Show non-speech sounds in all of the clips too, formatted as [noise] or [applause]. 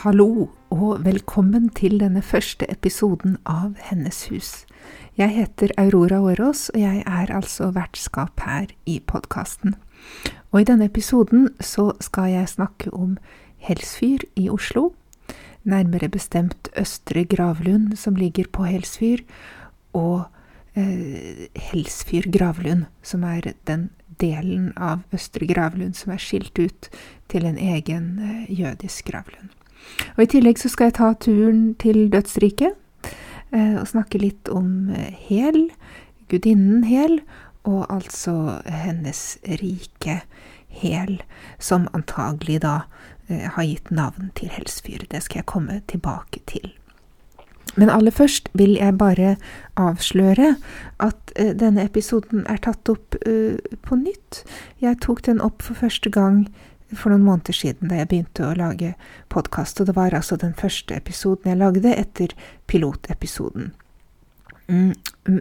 Hallo, og velkommen til denne første episoden av Hennes hus. Jeg heter Aurora Årås, og jeg er altså vertskap her i podkasten. Og i denne episoden så skal jeg snakke om Helsfyr i Oslo, nærmere bestemt Østre Gravlund, som ligger på Helsfyr, og eh, Helsfyr Gravlund, som er den delen av Østre Gravlund som er skilt ut til en egen eh, jødisk gravlund. Og I tillegg så skal jeg ta turen til dødsriket eh, og snakke litt om eh, Hel, gudinnen Hel, og altså hennes rike Hel, som antagelig da eh, har gitt navn til Helsfyr. Det skal jeg komme tilbake til. Men aller først vil jeg bare avsløre at denne episoden er tatt opp på nytt. Jeg tok den opp for første gang for noen måneder siden da jeg begynte å lage podkast, og det var altså den første episoden jeg lagde etter pilotepisoden. Mm,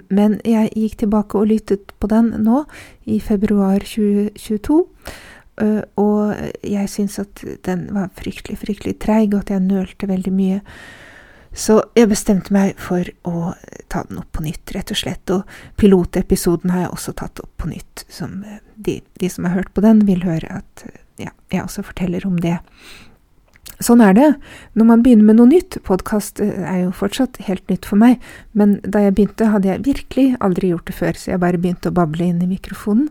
Men jeg gikk tilbake og lyttet på den nå, i februar 2022, øh, og jeg syns at den var fryktelig, fryktelig treig, og at jeg nølte veldig mye. Så jeg bestemte meg for å ta den opp på nytt, rett og slett. Og pilotepisoden har jeg også tatt opp på nytt. Som øh, de, de som har hørt på den, vil høre at ja, jeg også forteller om det. Sånn er det når man begynner med noe nytt. Podkast er jo fortsatt helt nytt for meg, men da jeg begynte, hadde jeg virkelig aldri gjort det før, så jeg bare begynte å bable inn i mikrofonen.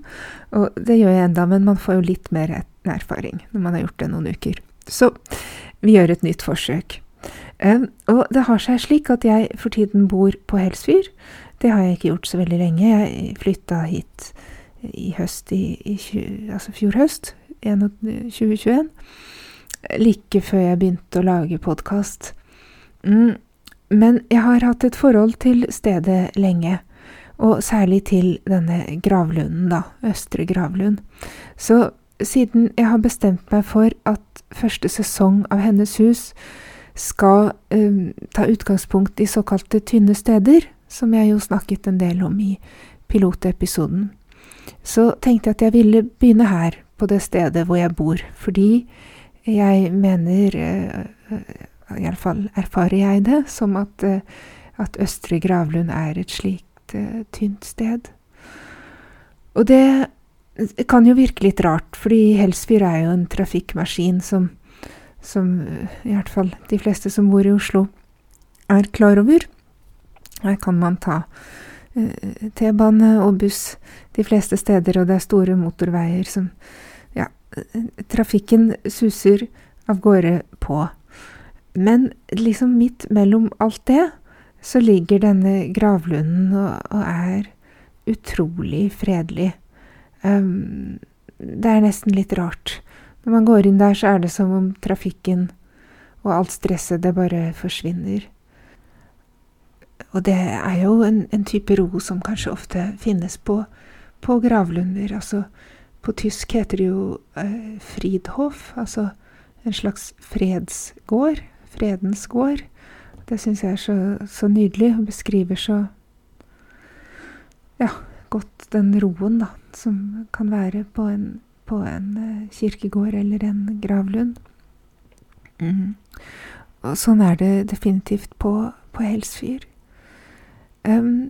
Og det gjør jeg enda, men man får jo litt mer erfaring når man har gjort det noen uker. Så vi gjør et nytt forsøk. Um, og det har seg slik at jeg for tiden bor på Helsfyr. Det har jeg ikke gjort så veldig lenge. Jeg flytta hit i høst, i, i, altså fjor høst, 2021. Like før jeg begynte å lage podkast. Mm, men jeg har hatt et forhold til stedet lenge, og særlig til denne gravlunden, da, Østre Gravlund. Så siden jeg har bestemt meg for at første sesong av Hennes hus skal eh, ta utgangspunkt i såkalte tynne steder, som jeg jo snakket en del om i pilotepisoden, så tenkte jeg at jeg ville begynne her, på det stedet hvor jeg bor, fordi jeg mener, iallfall erfarer jeg det, som at, at Østre Gravlund er et slikt tynt sted. Og det kan jo virke litt rart, fordi Helsfyr er jo en trafikkmaskin som, som i hvert fall de fleste som bor i Oslo, er klar over. Her kan man ta T-bane og buss de fleste steder, og det er store motorveier som trafikken suser av gårde på. Men liksom midt mellom alt det, så ligger denne gravlunden og, og er utrolig fredelig. Um, det er nesten litt rart. Når man går inn der, så er det som om trafikken og alt stresset, det bare forsvinner. Og det er jo en, en type ro som kanskje ofte finnes på, på gravlunder. Altså på tysk heter det jo eh, Friedhof, altså en slags fredsgård. Fredens gård. Det syns jeg er så, så, nydelig, og beskriver så ja, godt den roen da, som kan være på en, på en uh, kirkegård eller en gravlund. Mm. Og sånn er det definitivt på, på Helsfyr. Um,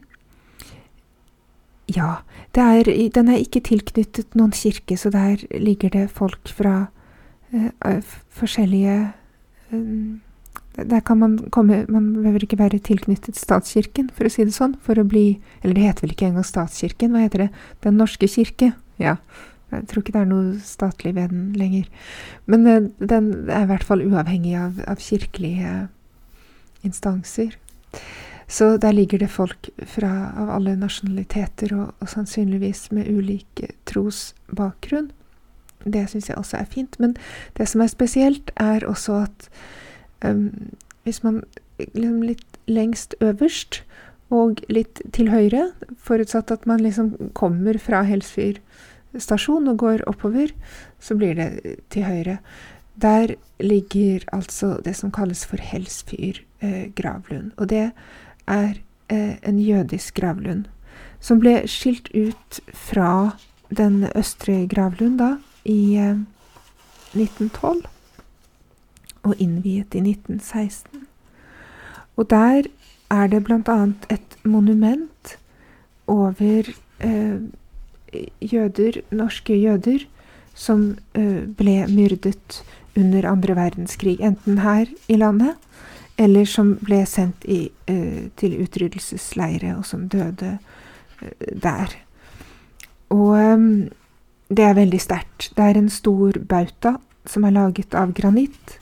ja, er, den er ikke tilknyttet noen kirke, så der ligger det folk fra uh, forskjellige um, Der kan man komme Man behøver ikke være tilknyttet statskirken, for å si det sånn, for å bli Eller det heter vel ikke engang statskirken, hva heter det? Den norske kirke? Ja. Jeg tror ikke det er noe statlig ved den lenger. Men uh, den er i hvert fall uavhengig av, av kirkelige instanser. Så der ligger det folk fra, av alle nasjonaliteter, og, og sannsynligvis med ulik trosbakgrunn. Det syns jeg også er fint. Men det som er spesielt, er også at um, hvis man liksom litt lengst øverst og litt til høyre, forutsatt at man liksom kommer fra Helsfyr stasjon og går oppover, så blir det til høyre. Der ligger altså det som kalles for Helsfyr eh, gravlund. Og det er eh, en jødisk gravlund som ble skilt ut fra den østre gravlund da i eh, 1912 og innviet i 1916. Og der er det bl.a. et monument over eh, jøder, norske jøder, som eh, ble myrdet under andre verdenskrig, enten her i landet eller som ble sendt i, eh, til utryddelsesleire, og som døde eh, der. Og eh, det er veldig sterkt. Det er en stor bauta som er laget av granitt,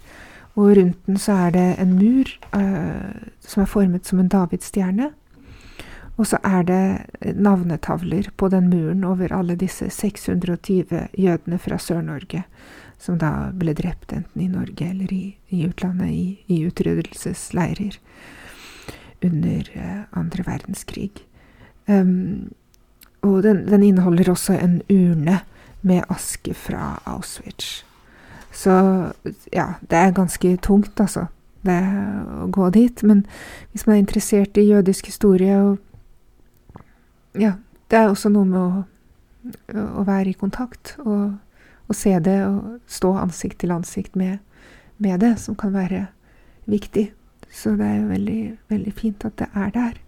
og rundt den så er det en mur som er formet som en davidsstjerne. Og så er det navnetavler på den muren over alle disse 620 jødene fra Sør-Norge, som da ble drept enten i Norge eller i, i utlandet, i, i utryddelsesleirer under uh, andre verdenskrig. Um, og den, den, inneholder også en urne med aske fra Auschwitz. Så ja, det er ganske tungt, altså, det å gå dit. Men hvis man er interessert i jødisk historie og Ja, det er også noe med å, å være i kontakt og, og, se det og stå ansikt til ansikt med, med, det, som kan være viktig. Så det er jo veldig, veldig fint at det er der.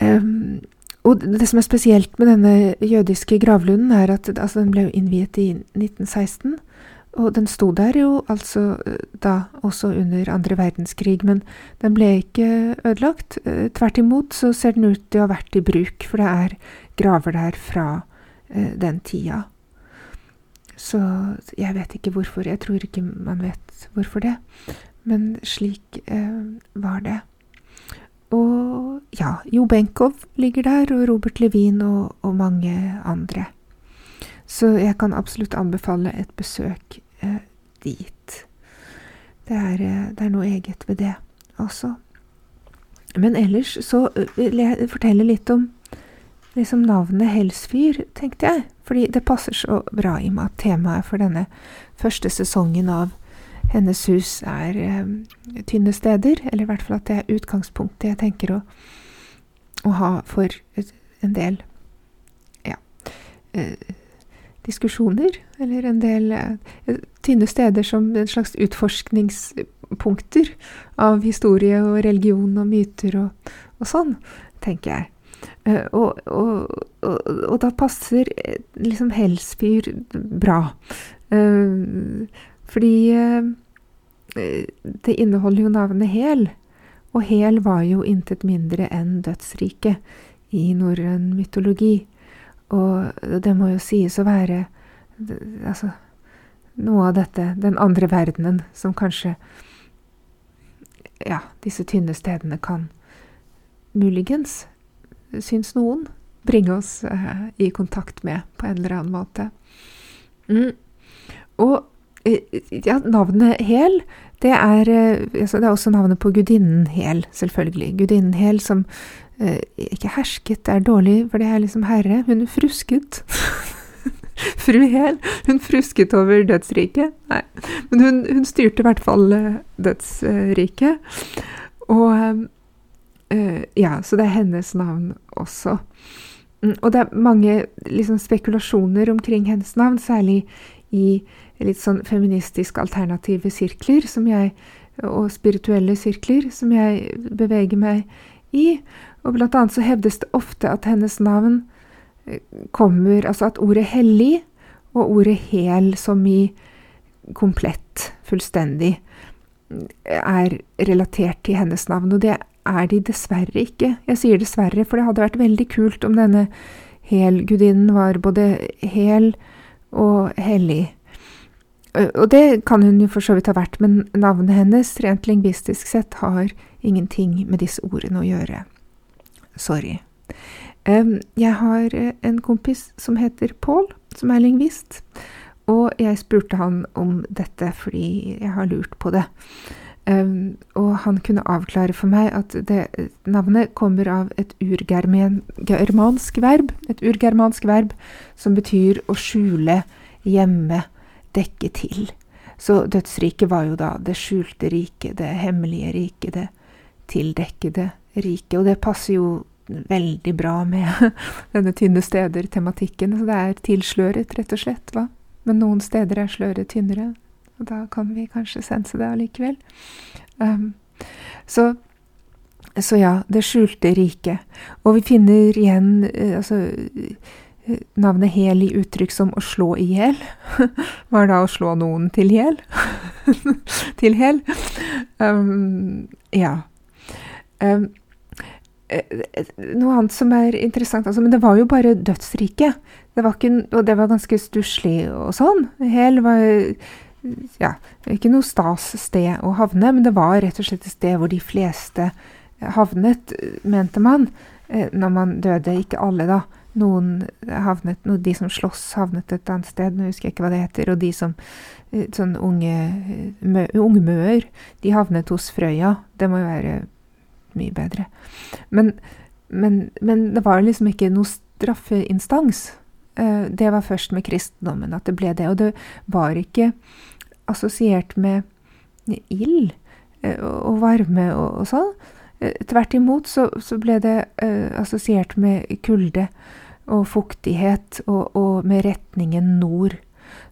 Um, og det som er spesielt med denne jødiske gravlunden, er at altså, den ble innviet i 1916. Og den sto der jo altså da også under andre verdenskrig, men den ble ikke ødelagt. Eh, tvert imot så ser den ut til å ha vært i bruk, for det er graver der fra eh, den tida. Så jeg vet ikke hvorfor. Jeg tror ikke man vet hvorfor det. Men slik eh, var det. Og ja, Jo Benkow ligger der, og Robert Levin og, og mange andre. Så jeg kan absolutt anbefale et besøk eh, dit. Det er, eh, det er, noe eget ved det også. Men ellers så eh, vil jeg fortelle litt om liksom navnet Helsfyr, tenkte jeg. Fordi det passer så bra i meg at temaet for denne første sesongen av hennes hus er eh, tynne steder, eller i hvert fall at det er utgangspunktet jeg tenker å, å ha for en del ja, eh, diskusjoner, eller en del eh, tynne steder som en slags utforskningspunkter av historie og religion og myter og, og sånn, tenker jeg. Uh, og, og, og, og, da passer eh, liksom Helsfyr bra. Uh, fordi eh, det inneholder jo navnet Hel, og Hel var jo intet mindre enn dødsriket i norrøn mytologi. Og det må jo sies å være altså, noe av dette, den andre verdenen, som kanskje ja, disse tynne stedene kan muligens, syns noen, bringe oss eh, i kontakt med på en eller annen måte. Mm. Og ja, navnet Hel, det er, eh, altså det er også navnet på gudinnen Hel, selvfølgelig. Gudinnen Hel som eh, ikke hersket, er dårlig, for det er liksom herre. Hun frusket. [laughs] Fru Hel. Hun frusket over dødsriket. Nei, men hun, hun styrte i hvert fall eh, dødsriket. Og Ja, så det er hennes navn også. Mm, og det er mange liksom, spekulasjoner omkring hennes navn, særlig i litt sånn feministisk alternative sirkler som jeg, og spirituelle sirkler som jeg beveger meg i. Og blant annet så hevdes det ofte at hennes navn eh, kommer Altså at ordet hellig og ordet hel, som i komplett, fullstendig, er relatert til hennes navn. Og det er de dessverre ikke. Jeg sier dessverre, for det hadde vært veldig kult om denne helgudinnen var både hel og hellig. Og det kan hun jo for så vidt ha vært, men navnet hennes, rent lingvistisk sett, har ingenting med disse ordene å gjøre. Sorry. Jeg har en kompis som heter Paul, som er lingvist, og jeg spurte han om dette fordi jeg har lurt på det. Um, og han kunne avklare for meg at det, navnet kommer av et urgermansk verb, et urgermansk verb som betyr å skjule, gjemme, dekke til. Så dødsriket var jo da det skjulte riket, det hemmelige riket, det tildekkede riket. Og det passer jo veldig bra med [laughs] denne tynne steder-tematikken. Så det er tilsløret, rett og slett. hva? Men noen steder er sløret tynnere, og da kan vi kanskje sense det allikevel. Um, så, så ja, det skjulte riket. Og vi finner igjen uh, altså navnet hel i uttrykk som å slå i hjel, [laughs] var da å slå noen til hjel. [laughs] til hel. Um, ja. Um, noe annet som er interessant, altså, men det var jo bare dødsriket. Det var og det var ganske stusslig og sånn. Hel var ja, ikke noe stas sted å havne, men det var rett og slett et sted hvor de fleste havnet, mente man, eh, når man døde. Ikke alle, da noen havnet, De som slåss, havnet et annet sted, nå husker jeg ikke hva det heter. Og de som eh, sånn unge mø, ungmøer, de havnet hos Frøya. Det må jo være mye bedre. Men, men, men det var liksom ikke noe straffeinstans. Eh, det var først med kristendommen at det ble det. Og det var ikke assosiert med ild eh, og varme og, og sånn. Tvert imot så, så ble det assosiert med kulde og fuktighet, og, og, med retningen nord.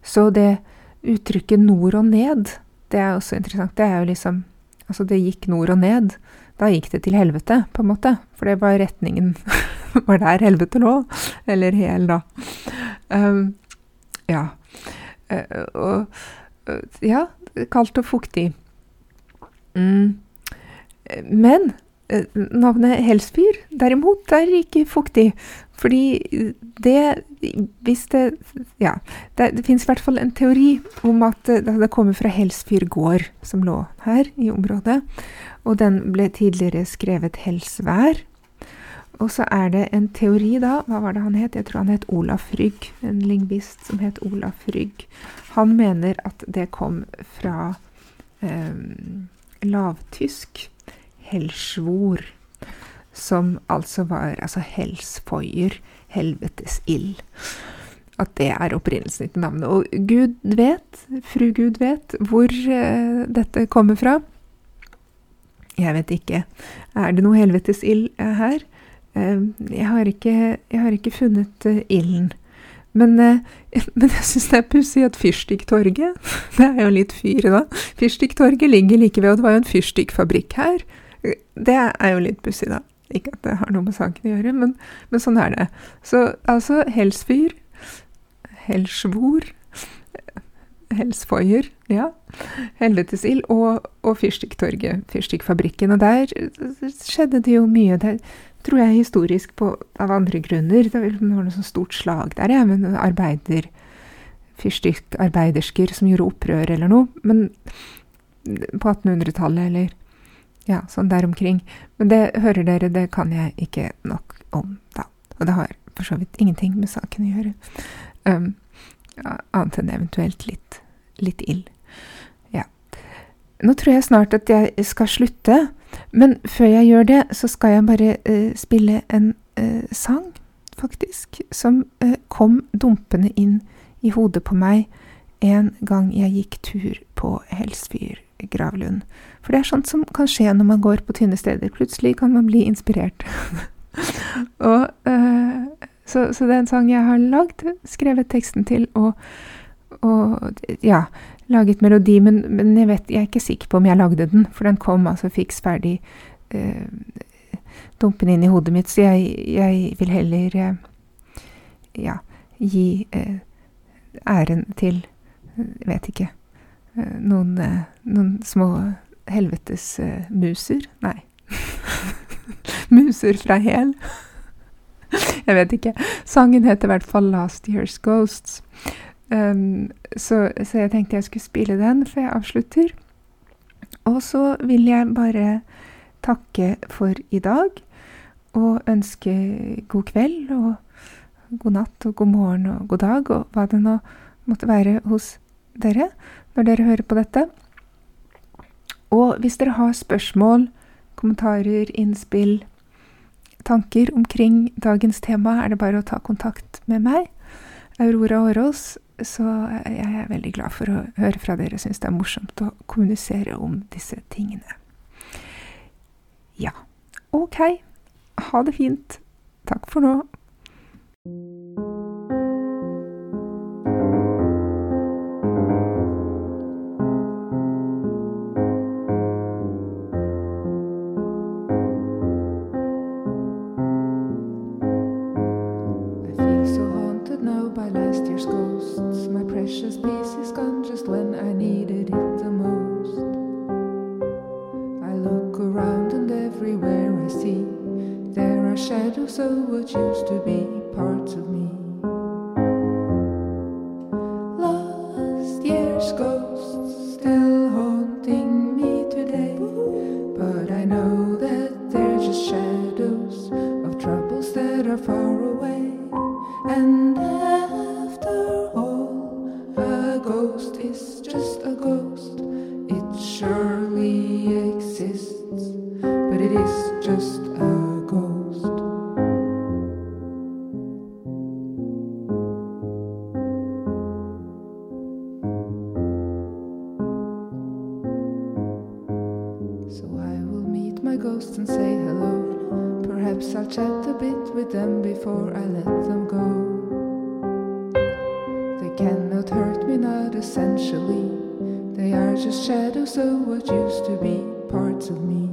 Så det uttrykket nord og ned, det er også interessant. Det er jo liksom Altså, det gikk nord og ned. Da gikk det til helvete, på en måte. For det var retningen [laughs] Var der helvete lå. Eller hel, da. Um, ja. Uh, og uh, Ja, kaldt og fuktig. Mm. Men uh, navnet Helsfyr, derimot, er ikke fuktig. Fordi det Hvis det Ja. Det, det fins i hvert fall en teori om at det kommer fra Helsfyr gård, som lå her i området. Og den ble tidligere skrevet Helsvær. Og så er det en teori, da. Hva var det han het? Jeg tror han het Olaf Rygg. En lingvist som het Olaf Rygg. Han mener at det kom fra eh, lavtysk helsvor som altså var altså helsfoyer, helvetes ild. At det er opprinnelsen til navnet. Og Gud vet, fru Gud vet, hvor eh, dette kommer fra. Jeg vet ikke. Er det noe helvetes ild uh, her? Uh, jeg, har ikke, jeg, har ikke, funnet ilden. Men, [laughs] men, jeg syns det er pussig at Fyrstikktorget [laughs] Det er jo litt fyr, da. Fyrstikktorget ligger like ved, og det var jo en fyrstikkfabrikk her. Det er jo litt pussig, da. Ikke at det har noe med saken å gjøre, men, men sånn er det. Så altså Helsfyr, Helsvor, Helsfoyer, ja. Helvetesild og, og Fyrstikktorget, Fyrstikkfabrikken. Og der skjedde det jo mye. Det tror jeg historisk på, av andre grunner. Det var noe sånn stort slag der, ja, men arbeider Fyrstikkarbeidersker som gjorde opprør eller noe. Men på 1800-tallet, eller ja, sånn der omkring. Men det hører dere, det kan jeg ikke nok om, da. Og det har for så vidt ingenting med saken å gjøre. Um, annet enn eventuelt litt, litt ild. Ja. Nå tror jeg snart at jeg skal slutte, men før jeg gjør det, så skal jeg bare uh, spille en uh, sang, faktisk, som uh, kom dumpende inn i hodet på meg en gang jeg gikk tur på Helsfyr gravlund. For det er sånt som kan skje når man går på tynne steder. Plutselig kan man bli inspirert. [laughs] og, uh, så, så, det er en sang jeg har lagd, skrevet teksten til og, og ja, laget melodi. Men, men, jeg, vet, jeg er ikke sikker på om jeg lagde den, for den kom altså fiks ferdig eh, dumpende inn i hodet mitt. Så jeg, jeg vil heller eh, ja, gi æren til Jeg vet ikke Eh, noen, eh, noen små helvetes muser. Nei. [laughs] muser fra Hel. [laughs] jeg vet ikke. Sangen heter i hvert fall Last Year's Ghosts. Um, så, så, jeg tenkte jeg skulle spille den før jeg avslutter. Og så vil jeg bare takke for i dag og ønske god kveld og god natt og god morgen og god dag og hva det nå måtte være hos dere når dere hører på dette. Og hvis dere har spørsmål, kommentarer, innspill, tanker omkring dagens tema, er det bare å ta kontakt med meg. Aurora Årås. Så jeg er veldig glad for å høre fra dere. Syns det er morsomt å kommunisere om disse tingene. Ja, ok. Ha det fint. Takk for nå. cannot hurt me, not essentially. They are just shadows of what used to be parts of me.